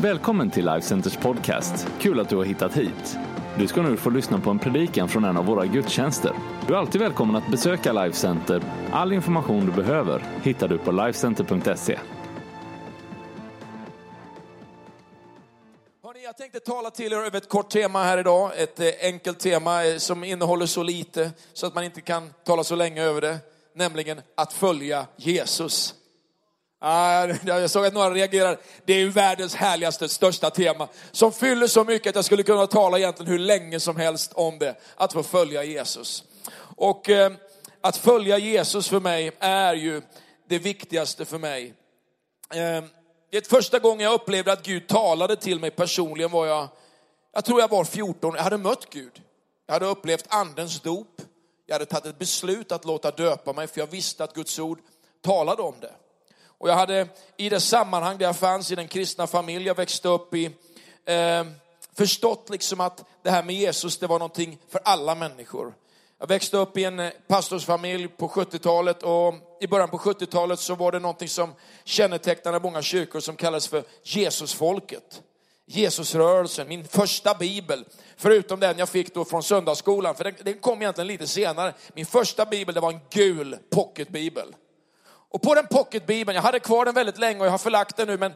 Välkommen till Life Centers podcast. Kul att du har hittat hit. Du ska nu få lyssna på en predikan från en av våra gudstjänster. Du är alltid välkommen att besöka Life Center. All information du behöver hittar du på lifecenter.se. Jag tänkte tala till er över ett kort tema här idag. Ett eh, enkelt tema eh, som innehåller så lite så att man inte kan tala så länge över det. Nämligen att följa Jesus. Ah, jag såg att några reagerar. Det är ju världens härligaste, största tema. Som fyller så mycket att jag skulle kunna tala egentligen hur länge som helst om det. Att få följa Jesus. Och eh, att följa Jesus för mig är ju det viktigaste för mig. Eh, det första gången jag upplevde att Gud talade till mig personligen var jag, jag tror jag var 14, jag hade mött Gud. Jag hade upplevt andens dop. Jag hade tagit ett beslut att låta döpa mig för jag visste att Guds ord talade om det. Och jag hade i det sammanhang där jag fanns i den kristna familj jag växte upp i eh, förstått liksom att det här med Jesus det var någonting för alla människor. Jag växte upp i en eh, pastorsfamilj på 70-talet och i början på 70-talet så var det någonting som kännetecknade många kyrkor som kallades för Jesusfolket. Jesusrörelsen, min första bibel, förutom den jag fick då från söndagsskolan, för den, den kom egentligen lite senare. Min första bibel det var en gul pocketbibel. Och på den pocketbibeln, jag hade kvar den väldigt länge och jag har förlagt den nu, men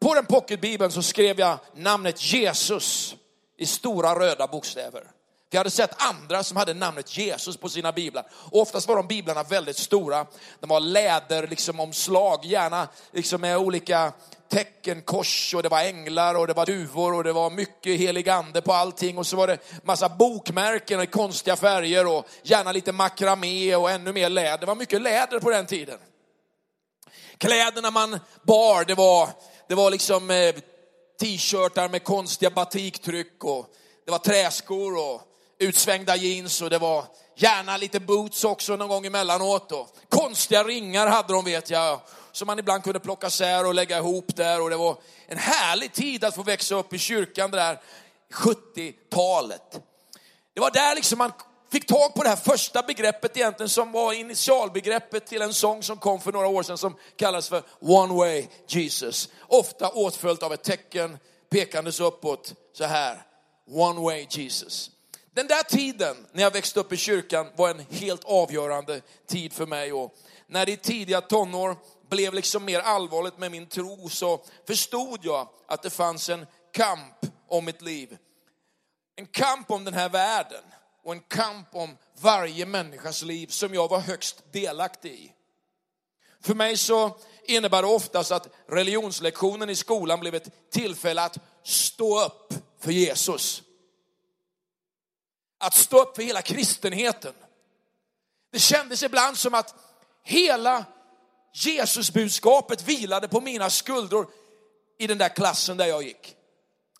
på den pocketbibeln så skrev jag namnet Jesus i stora röda bokstäver. Jag hade sett andra som hade namnet Jesus på sina biblar. Och oftast var de biblarna väldigt stora. De var läder, liksom omslag, gärna liksom med olika tecken, kors och det var änglar och det var duvor och det var mycket helig ande på allting. Och så var det massa bokmärken i konstiga färger och gärna lite makramé och ännu mer läder. Det var mycket läder på den tiden. Kläderna man bar, det var, det var liksom eh, t-shirtar med konstiga batiktryck och det var träskor och utsvängda jeans och det var gärna lite boots också någon gång emellanåt. Och konstiga ringar hade de vet jag, som man ibland kunde plocka sär och lägga ihop där. Och det var en härlig tid att få växa upp i kyrkan det där 70-talet. Det var där liksom man fick tag på det här första begreppet egentligen som var initialbegreppet till en sång som kom för några år sedan som kallas för One Way Jesus. Ofta åtföljt av ett tecken pekandes uppåt så här. One Way Jesus. Den där tiden när jag växte upp i kyrkan var en helt avgörande tid för mig. Och när det i tidiga tonår blev liksom mer allvarligt med min tro så förstod jag att det fanns en kamp om mitt liv. En kamp om den här världen och en kamp om varje människas liv som jag var högst delaktig i. För mig så innebär det oftast att religionslektionen i skolan blev ett tillfälle att stå upp för Jesus. Att stå upp för hela kristenheten. Det kändes ibland som att hela Jesusbudskapet vilade på mina skuldror i den där klassen där jag gick.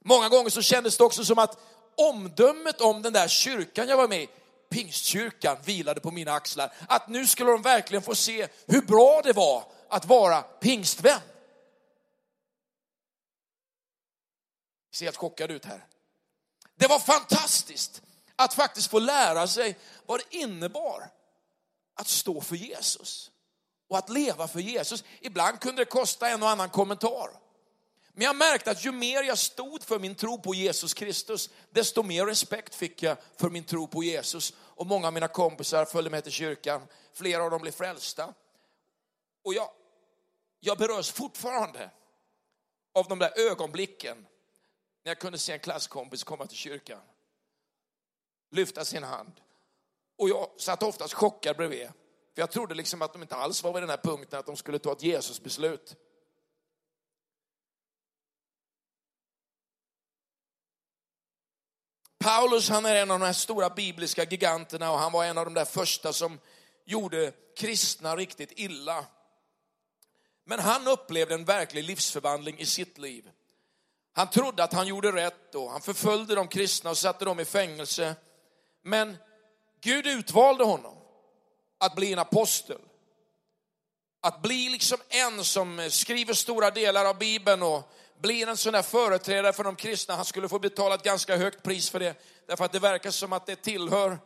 Många gånger så kändes det också som att omdömet om den där kyrkan jag var med i, Pingstkyrkan, vilade på mina axlar. Att nu skulle de verkligen få se hur bra det var att vara pingstvän. Ser helt chockad ut här. Det var fantastiskt att faktiskt få lära sig vad det innebar att stå för Jesus och att leva för Jesus. Ibland kunde det kosta en och annan kommentar. Men jag märkte att ju mer jag stod för min tro på Jesus Kristus, desto mer respekt fick jag för min tro på Jesus. Och många av mina kompisar följde med till kyrkan. Flera av dem blev frälsta. Och jag, jag berörs fortfarande av de där ögonblicken när jag kunde se en klasskompis komma till kyrkan. Lyfta sin hand. Och jag satt oftast chockad bredvid. För jag trodde liksom att de inte alls var vid den här punkten att de skulle ta ett Jesusbeslut. Paulus han är en av de här stora bibliska giganterna och han var en av de där första som gjorde kristna riktigt illa. Men han upplevde en verklig livsförvandling i sitt liv. Han trodde att han gjorde rätt och han förföljde de kristna och satte dem i fängelse. Men Gud utvalde honom att bli en apostel. Att bli liksom en som skriver stora delar av Bibeln och blir en sån där företrädare för de kristna. Han skulle få betala ett ganska högt pris för det. Därför att det verkar som att det tillhör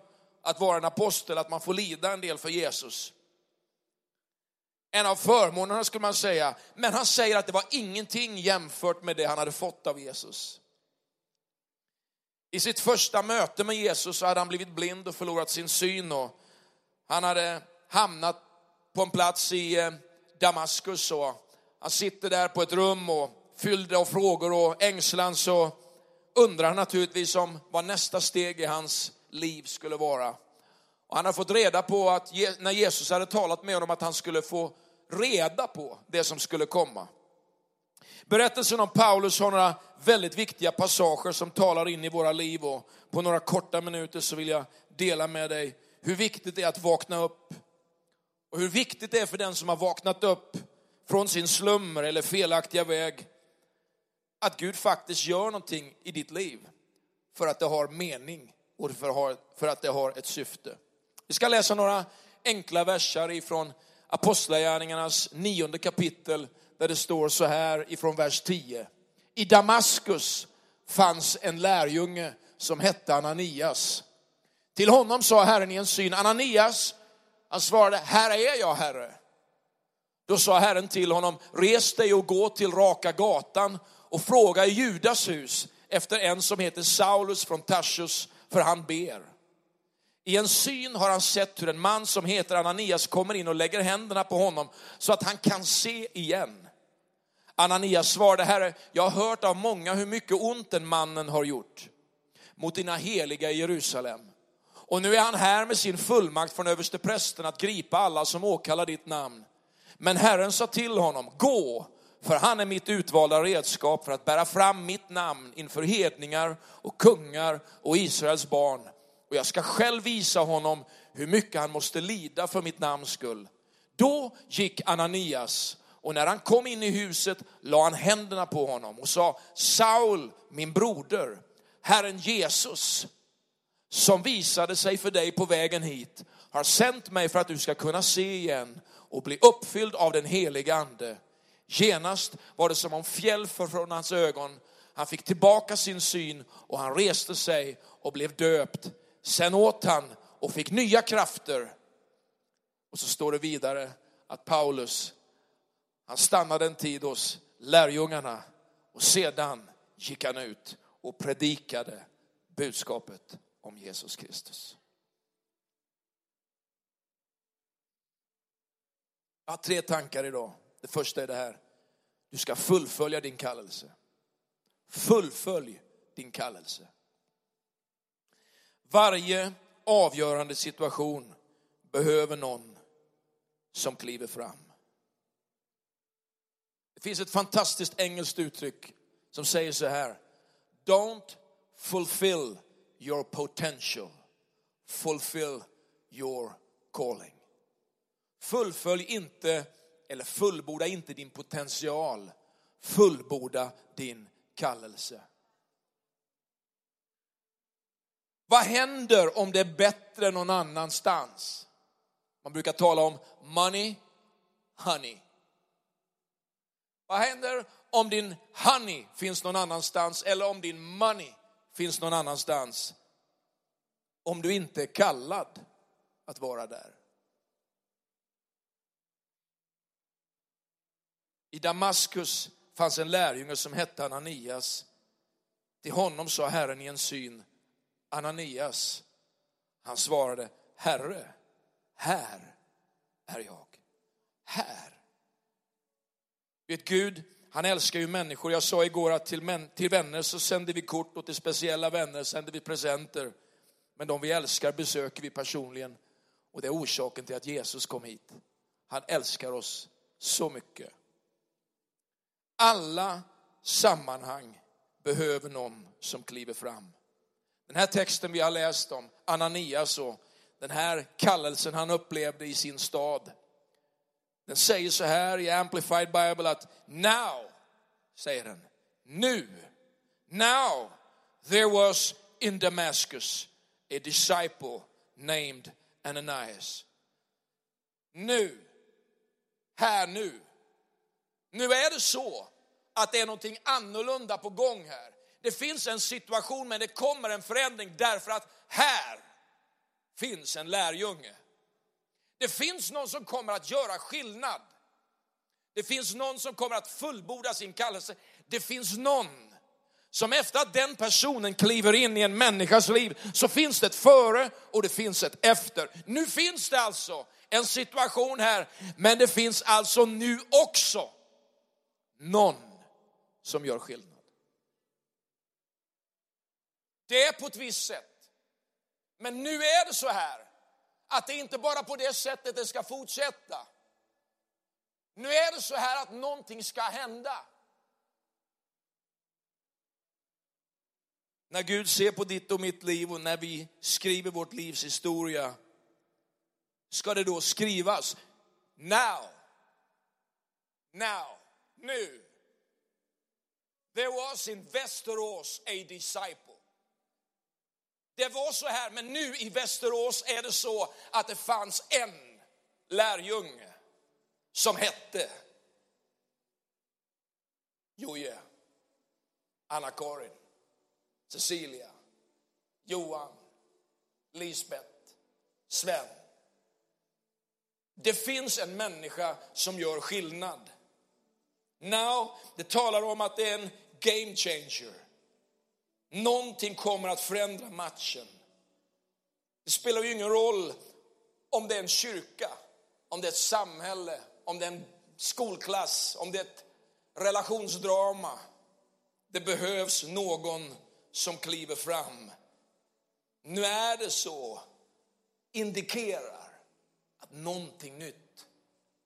att vara en apostel, att man får lida en del för Jesus. En av förmånerna skulle man säga. Men han säger att det var ingenting jämfört med det han hade fått av Jesus. I sitt första möte med Jesus så hade han blivit blind och förlorat sin syn. Och han hade hamnat på en plats i eh, Damaskus och han sitter där på ett rum och fylld av frågor och ängslan så undrar han naturligtvis om vad nästa steg i hans liv skulle vara. Och han har fått reda på att när Jesus hade talat med honom att han skulle få reda på det som skulle komma. Berättelsen om Paulus har några väldigt viktiga passager som talar in i våra liv och på några korta minuter så vill jag dela med dig hur viktigt det är att vakna upp och hur viktigt det är för den som har vaknat upp från sin slummer eller felaktiga väg att Gud faktiskt gör någonting i ditt liv för att det har mening och för att det har ett syfte. Vi ska läsa några enkla verser ifrån Apostlagärningarnas nionde kapitel där det står så här ifrån vers 10. I Damaskus fanns en lärjunge som hette Ananias. Till honom sa Herren i en syn, Ananias, han svarade, här är jag Herre. Då sa Herren till honom, res dig och gå till raka gatan och fråga i Judas hus efter en som heter Saulus från Tarsus, för han ber. I en syn har han sett hur en man som heter Ananias kommer in och lägger händerna på honom så att han kan se igen. Ananias svarade, Herre, jag har hört av många hur mycket ont den mannen har gjort mot dina heliga i Jerusalem. Och nu är han här med sin fullmakt från översteprästen att gripa alla som åkallar ditt namn. Men Herren sa till honom, gå, för han är mitt utvalda redskap för att bära fram mitt namn inför hedningar och kungar och Israels barn. Och jag ska själv visa honom hur mycket han måste lida för mitt namns skull. Då gick Ananias och när han kom in i huset la han händerna på honom och sa, Saul, min broder, Herren Jesus, som visade sig för dig på vägen hit, har sänt mig för att du ska kunna se igen och bli uppfylld av den heliga ande. Genast var det som om fjäll från hans ögon. Han fick tillbaka sin syn och han reste sig och blev döpt. Sen åt han och fick nya krafter. Och så står det vidare att Paulus, han stannade en tid hos lärjungarna och sedan gick han ut och predikade budskapet om Jesus Kristus. Jag har tre tankar idag. Det första är det här. Du ska fullfölja din kallelse. Fullfölj din kallelse. Varje avgörande situation behöver någon som kliver fram. Det finns ett fantastiskt engelskt uttryck som säger så här. Don't fulfill your potential. Fulfill your calling. Fullfölj inte, eller fullborda inte din potential. Fullborda din kallelse. Vad händer om det är bättre någon annanstans? Man brukar tala om money, honey. Vad händer om din honey finns någon annanstans eller om din money finns någon annanstans? Om du inte är kallad att vara där. I Damaskus fanns en lärjunge som hette Ananias. Till honom sa Herren i en syn, Ananias. Han svarade, Herre, här är jag. Här. Vet Gud, han älskar ju människor. Jag sa igår att till, män, till vänner så sänder vi kort och till speciella vänner sänder vi presenter. Men de vi älskar besöker vi personligen. Och det är orsaken till att Jesus kom hit. Han älskar oss så mycket. Alla sammanhang behöver någon som kliver fram. Den här texten vi har läst om, Ananias och den här kallelsen han upplevde i sin stad. Den säger så här i Amplified Bible att now, säger den, nu, now there was in Damascus a disciple named Ananias. Nu, här nu. Nu är det så att det är någonting annorlunda på gång här. Det finns en situation men det kommer en förändring därför att här finns en lärjunge. Det finns någon som kommer att göra skillnad. Det finns någon som kommer att fullborda sin kallelse. Det finns någon som efter att den personen kliver in i en människas liv så finns det ett före och det finns ett efter. Nu finns det alltså en situation här, men det finns alltså nu också någon som gör skillnad. Det är på ett visst sätt. Men nu är det så här att det inte bara på det sättet det ska fortsätta. Nu är det så här att någonting ska hända. När Gud ser på ditt och mitt liv och när vi skriver vårt livs historia ska det då skrivas now, now, nu. There was in Västerås a disciple. Det var så här, men nu i Västerås är det så att det fanns en lärjunge som hette Joje, Anna-Karin, Cecilia, Johan, Lisbeth, Sven. Det finns en människa som gör skillnad. Now, det talar om att det är en game changer. Någonting kommer att förändra matchen. Det spelar ju ingen roll om det är en kyrka, om det är ett samhälle, om det är en skolklass, om det är ett relationsdrama. Det behövs någon som kliver fram. Nu är det så, indikerar att någonting nytt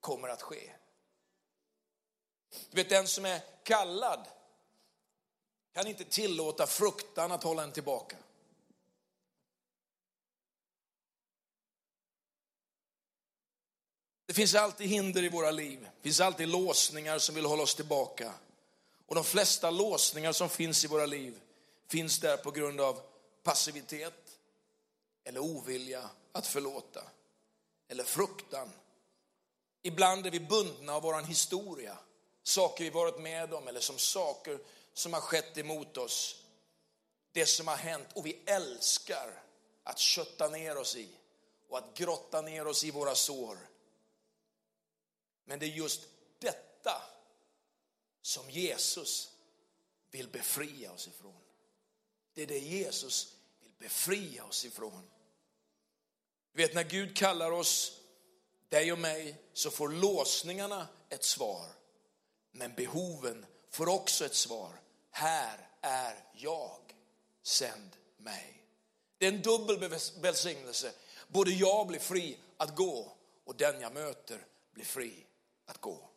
kommer att ske. Du vet den som är kallad kan inte tillåta fruktan att hålla en tillbaka. Det finns alltid hinder i våra liv. Det finns alltid låsningar som vill hålla oss tillbaka. Och de flesta låsningar som finns i våra liv finns där på grund av passivitet eller ovilja att förlåta eller fruktan. Ibland är vi bundna av vår historia, saker vi varit med om eller som saker som har skett emot oss. Det som har hänt och vi älskar att kötta ner oss i och att grotta ner oss i våra sår. Men det är just detta som Jesus vill befria oss ifrån. Det är det Jesus vill befria oss ifrån. Du vet när Gud kallar oss, dig och mig, så får låsningarna ett svar. Men behoven får också ett svar. Här är jag, sänd mig. Det är en dubbel välsignelse. Både jag blir fri att gå och den jag möter blir fri att gå.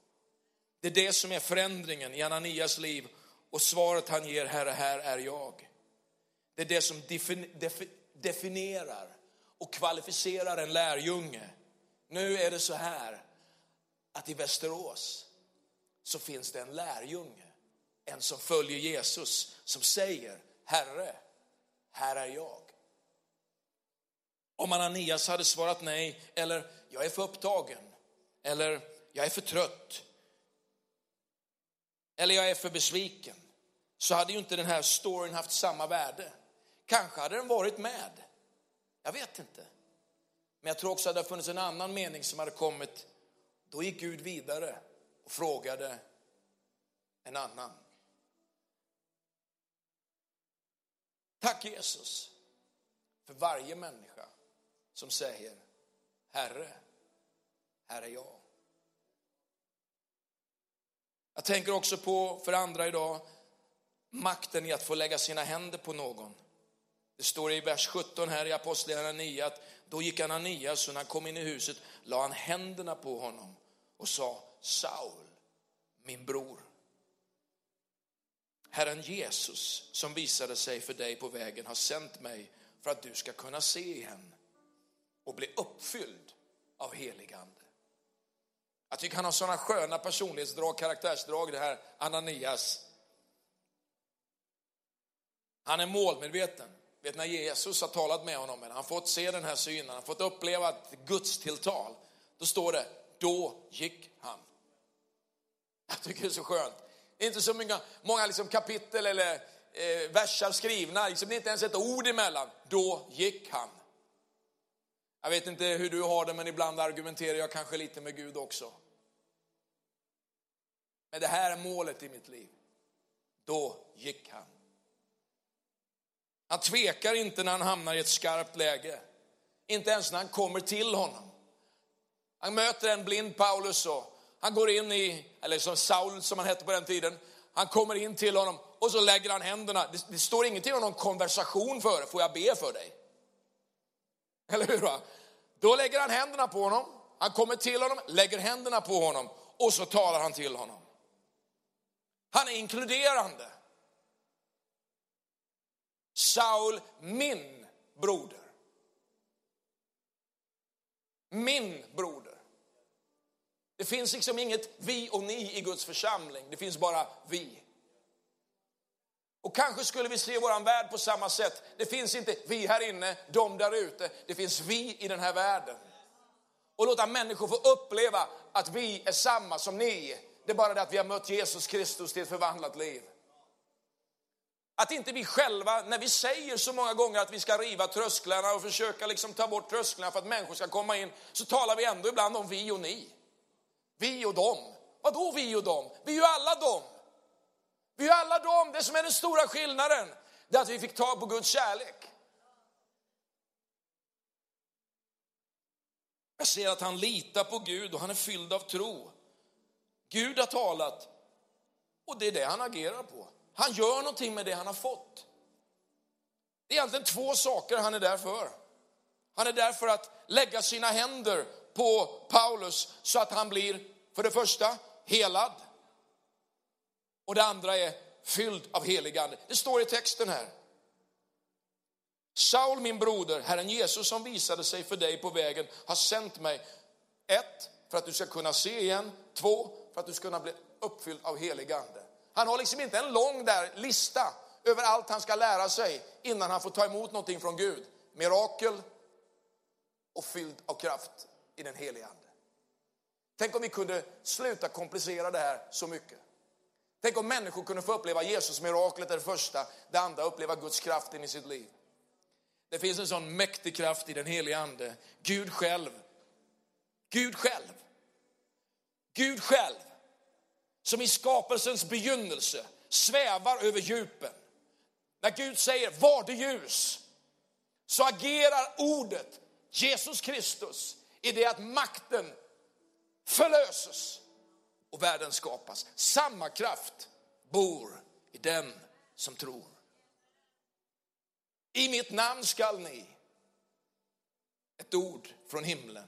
Det är det som är förändringen i Ananias liv och svaret han ger, Herre, här är jag. Det är det som definierar och kvalificerar en lärjunge. Nu är det så här att i Västerås så finns det en lärjunge, en som följer Jesus, som säger Herre, här är jag. Om Ananias hade svarat nej, eller jag är för upptagen, eller jag är för trött, eller jag är för besviken, så hade ju inte den här storyn haft samma värde. Kanske hade den varit med. Jag vet inte. Men jag tror också att det hade funnits en annan mening som hade kommit. Då gick Gud vidare och frågade en annan. Tack Jesus för varje människa som säger Herre, här är jag. Jag tänker också på, för andra idag, makten i att få lägga sina händer på någon. Det står i vers 17 här i Apostlagärningarna 9 att då gick Ananias och när han kom in i huset la han händerna på honom och sa Saul, min bror. Herren Jesus som visade sig för dig på vägen har sänt mig för att du ska kunna se igen och bli uppfylld av helig ande. Jag tycker han har sådana sköna personlighetsdrag, karaktärsdrag det här Ananias. Han är målmedveten. Vet när Jesus har talat med honom, han fått se den här synen, han fått uppleva ett gudstilltal. Då står det, då gick han. Jag tycker det är så skönt. Det är inte så många, många liksom kapitel eller eh, versar skrivna, liksom det är inte ens ett ord emellan. Då gick han. Jag vet inte hur du har det, men ibland argumenterar jag kanske lite med Gud också. Men det här är målet i mitt liv. Då gick han. Han tvekar inte när han hamnar i ett skarpt läge. Inte ens när han kommer till honom. Han möter en blind Paulus och han går in i, eller som Saul som han hette på den tiden, han kommer in till honom och så lägger han händerna. Det, det står ingenting om någon konversation före, får jag be för dig? Eller hur? Va? Då lägger han händerna på honom, han kommer till honom, lägger händerna på honom och så talar han till honom. Han är inkluderande. Saul, min broder. Min broder. Det finns liksom inget vi och ni i Guds församling, det finns bara vi. Och kanske skulle vi se våran värld på samma sätt. Det finns inte vi här inne, de där ute. Det finns vi i den här världen. Och låta människor få uppleva att vi är samma som ni. Det är bara det att vi har mött Jesus Kristus till ett förvandlat liv. Att inte vi själva, när vi säger så många gånger att vi ska riva trösklarna och försöka liksom ta bort trösklarna för att människor ska komma in, så talar vi ändå ibland om vi och ni. Vi och dem. Vadå vi och dem? Vi är ju alla dem. Vi är ju alla dem. Det som är den stora skillnaden, det är att vi fick tag på Guds kärlek. Jag ser att han litar på Gud och han är fylld av tro. Gud har talat och det är det han agerar på. Han gör någonting med det han har fått. Det är egentligen två saker han är där för. Han är där för att lägga sina händer på Paulus så att han blir, för det första, helad. Och det andra är fylld av heligande. Det står i texten här. Saul min broder, Herren Jesus som visade sig för dig på vägen har sänt mig. Ett, för att du ska kunna se igen. Två, för att du ska kunna bli uppfylld av heligande. Han har liksom inte en lång där lista över allt han ska lära sig innan han får ta emot någonting från Gud. Mirakel och fylld av kraft i den helige Ande. Tänk om vi kunde sluta komplicera det här så mycket. Tänk om människor kunde få uppleva Jesus miraklet det första, det andra uppleva Guds kraft in i sitt liv. Det finns en sån mäktig kraft i den helige Ande. Gud själv. Gud själv. Gud själv som i skapelsens begynnelse svävar över djupen. När Gud säger var det ljus så agerar ordet Jesus Kristus i det att makten förlöses och världen skapas. Samma kraft bor i den som tror. I mitt namn skall ni, ett ord från himlen,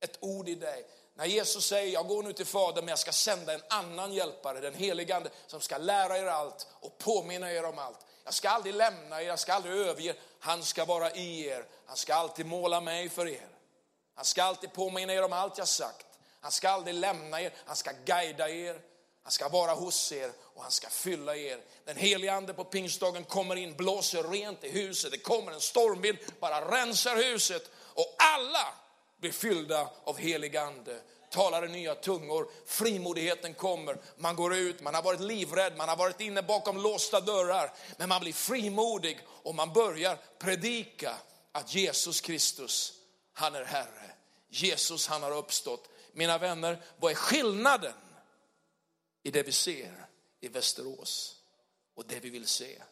ett ord i dig. När Jesus säger, jag går nu till Fadern men jag ska sända en annan hjälpare, den helige Ande, som ska lära er allt och påminna er om allt. Jag ska aldrig lämna er, jag ska aldrig överge er. Han ska vara i er, han ska alltid måla mig för er. Han ska alltid påminna er om allt jag sagt. Han ska aldrig lämna er, han ska guida er. Han ska vara hos er och han ska fylla er. Den helige ande på pingstdagen kommer in, blåser rent i huset. Det kommer en stormvind, bara rensar huset och alla blir fyllda av helig ande talar i nya tungor, frimodigheten kommer, man går ut, man har varit livrädd, man har varit inne bakom låsta dörrar, men man blir frimodig och man börjar predika att Jesus Kristus, han är Herre. Jesus, han har uppstått. Mina vänner, vad är skillnaden i det vi ser i Västerås och det vi vill se?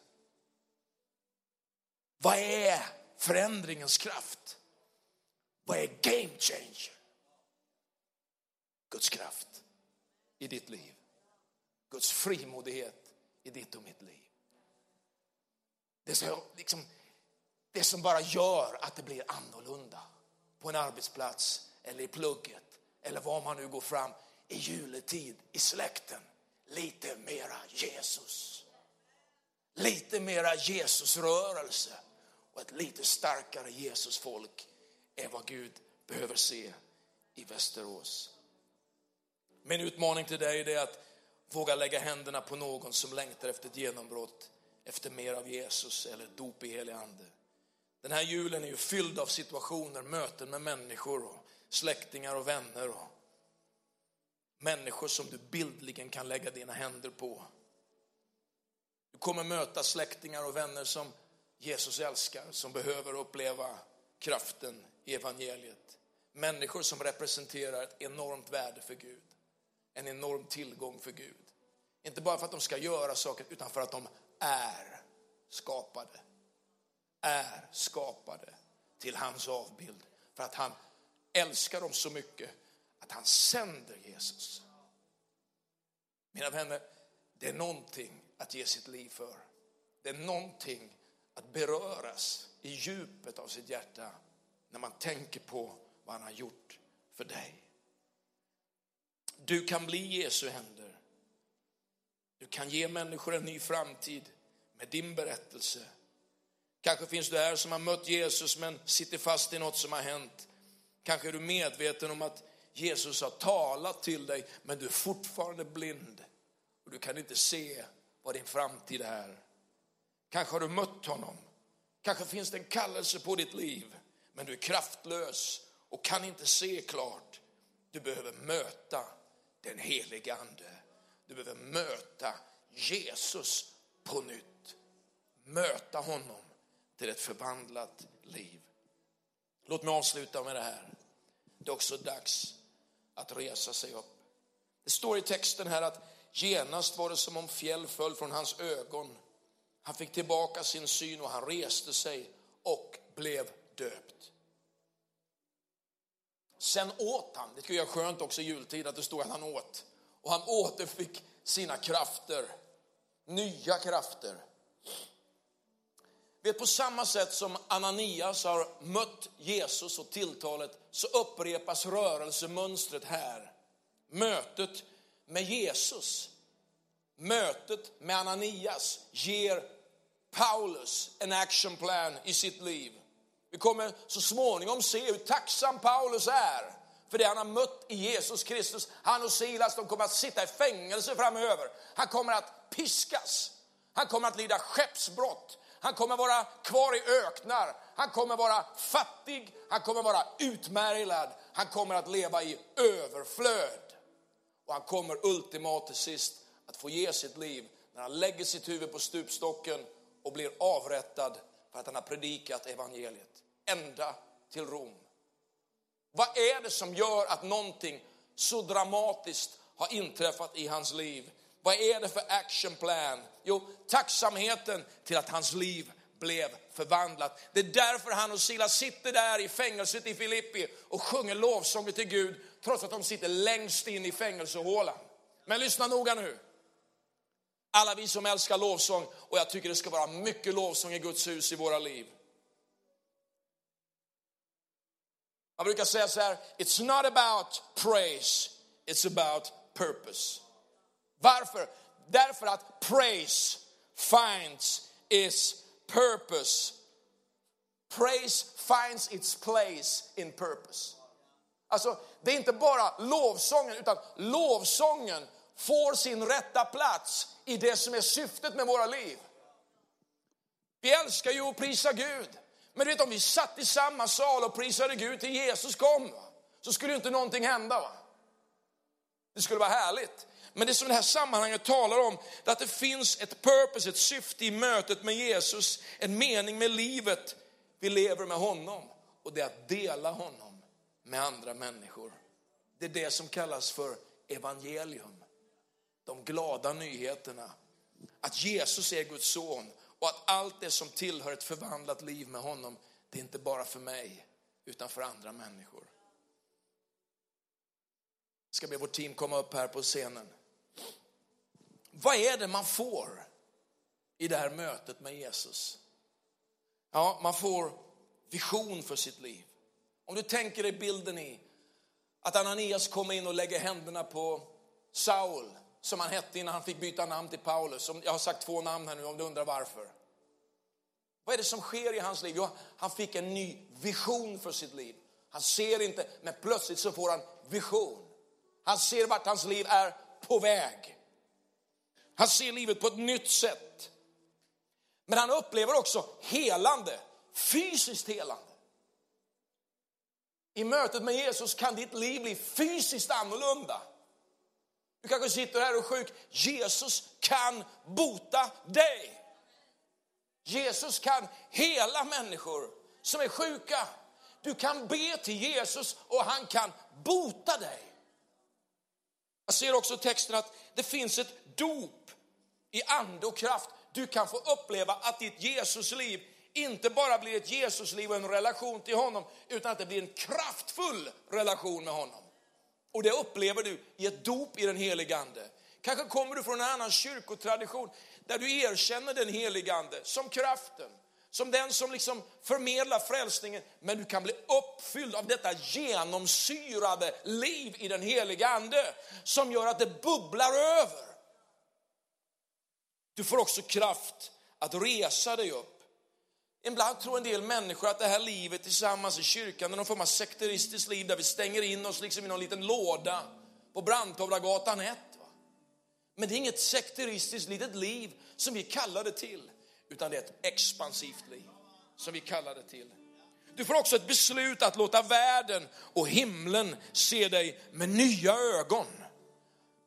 Vad är förändringens kraft? Vad är game changer? Guds kraft i ditt liv. Guds frimodighet i ditt och mitt liv. Det, som, liksom, det som bara gör att det blir annorlunda på en arbetsplats eller i plugget eller var man nu går fram i juletid i släkten. Lite mera Jesus. Lite mera Jesusrörelse och ett lite starkare Jesusfolk är vad Gud behöver se i Västerås. Min utmaning till dig är att våga lägga händerna på någon som längtar efter ett genombrott, efter mer av Jesus eller dop i helig ande. Den här julen är ju fylld av situationer, möten med människor, och släktingar och vänner. Och människor som du bildligen kan lägga dina händer på. Du kommer möta släktingar och vänner som Jesus älskar, som behöver uppleva kraften i evangeliet. Människor som representerar ett enormt värde för Gud. en enorm tillgång för Gud. Inte bara för att de ska göra saker, utan för att de är skapade. Är skapade till hans avbild. För att han älskar dem så mycket att han sänder Jesus. Mina vänner, det är någonting att ge sitt liv för. Det är någonting att beröras i djupet av sitt hjärta när man tänker på vad han har gjort för dig. Du kan bli Jesu händer. Du kan ge människor en ny framtid med din berättelse. Kanske finns du här som har mött Jesus men sitter fast i något som har hänt. Kanske är du medveten om att Jesus har talat till dig men du är fortfarande blind och du kan inte se vad din framtid är. Kanske har du mött honom. Kanske finns det en kallelse på ditt liv men du är kraftlös och kan inte se klart. Du behöver möta den helige ande. Du behöver möta Jesus på nytt. Möta honom till ett förvandlat liv. Låt mig avsluta med det här. Det är också dags att resa sig upp. Det står i texten här att genast var det som om fjäll föll från hans ögon. Han fick tillbaka sin syn och han reste sig och blev döpt. Sen åt han, det tycker jag är skönt också i jultid att det står att han åt. Och han återfick sina krafter, nya krafter. Vet, på samma sätt som Ananias har mött Jesus och tilltalet så upprepas rörelsemönstret här. Mötet med Jesus, mötet med Ananias ger Paulus en action plan i sitt liv. Vi kommer så småningom se hur tacksam Paulus är för det han har mött i Jesus Kristus. Han och Silas de kommer att sitta i fängelse framöver. Han kommer att piskas. Han kommer att lida skeppsbrott. Han kommer vara kvar i öknar. Han kommer vara fattig. Han kommer vara utmärglad. Han kommer att leva i överflöd. Och han kommer ultimat till sist att få ge sitt liv när han lägger sitt huvud på stupstocken och blir avrättad för att han har predikat evangeliet ända till Rom. Vad är det som gör att någonting så dramatiskt har inträffat i hans liv? Vad är det för action plan? Jo, tacksamheten till att hans liv blev förvandlat. Det är därför han och Silas sitter där i fängelset i Filippi och sjunger lovsånger till Gud trots att de sitter längst in i fängelsehålan. Men lyssna noga nu. Alla vi som älskar lovsång och jag tycker det ska vara mycket lovsång i Guds hus i våra liv. Man brukar säga så här, it's not about praise, it's about purpose. Varför? Därför att praise finds its purpose. Praise finds its place in purpose. Alltså, det är inte bara lovsången, utan lovsången får sin rätta plats i det som är syftet med våra liv. Vi älskar ju att prisa Gud. Men du vet om vi satt i samma sal och prisade Gud till Jesus kom, så skulle ju inte någonting hända. Va? Det skulle vara härligt. Men det som det här sammanhanget talar om, det är att det finns ett purpose, ett syfte i mötet med Jesus, en mening med livet. Vi lever med honom och det är att dela honom med andra människor. Det är det som kallas för evangelium. De glada nyheterna. Att Jesus är Guds son och att allt det som tillhör ett förvandlat liv med honom, det är inte bara för mig, utan för andra människor. Jag ska be vårt team komma upp här på scenen. Vad är det man får i det här mötet med Jesus? Ja, man får vision för sitt liv. Om du tänker dig bilden i att Ananias kommer in och lägger händerna på Saul som han hette innan han fick byta namn till Paulus. Jag har sagt två namn här nu om du undrar varför. Vad är det som sker i hans liv? Jo, han fick en ny vision för sitt liv. Han ser inte, men plötsligt så får han vision. Han ser vart hans liv är på väg. Han ser livet på ett nytt sätt. Men han upplever också helande, fysiskt helande. I mötet med Jesus kan ditt liv bli fysiskt annorlunda. Du kanske sitter här och är sjuk. Jesus kan bota dig. Jesus kan hela människor som är sjuka. Du kan be till Jesus och han kan bota dig. Jag ser också i texten att det finns ett dop i ande och kraft. Du kan få uppleva att ditt Jesusliv inte bara blir ett Jesusliv och en relation till honom, utan att det blir en kraftfull relation med honom. Och det upplever du i ett dop i den helige Ande. Kanske kommer du från en annan kyrkotradition där du erkänner den helige Ande som kraften, som den som liksom förmedlar frälsningen. Men du kan bli uppfylld av detta genomsyrade liv i den helige Ande som gör att det bubblar över. Du får också kraft att resa dig upp. Ibland tror en del människor att det här livet tillsammans i kyrkan är någon form av sekteristiskt liv där vi stänger in oss liksom i någon liten låda på Brandtovlagatan 1. Men det är inget sekteristiskt litet liv som vi kallar det till, utan det är ett expansivt liv som vi kallar det till. Du får också ett beslut att låta världen och himlen se dig med nya ögon.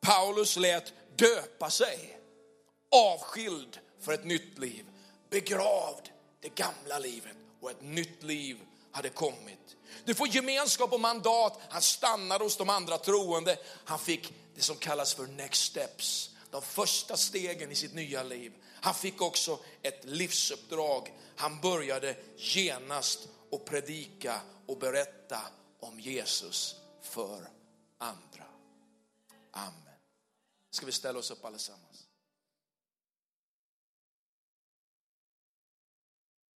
Paulus lät döpa sig, avskild för ett nytt liv, begravd det gamla livet och ett nytt liv hade kommit. Du får gemenskap och mandat. Han stannade hos de andra troende. Han fick det som kallas för next steps, de första stegen i sitt nya liv. Han fick också ett livsuppdrag. Han började genast och predika och berätta om Jesus för andra. Amen. Ska vi ställa oss upp allesammans?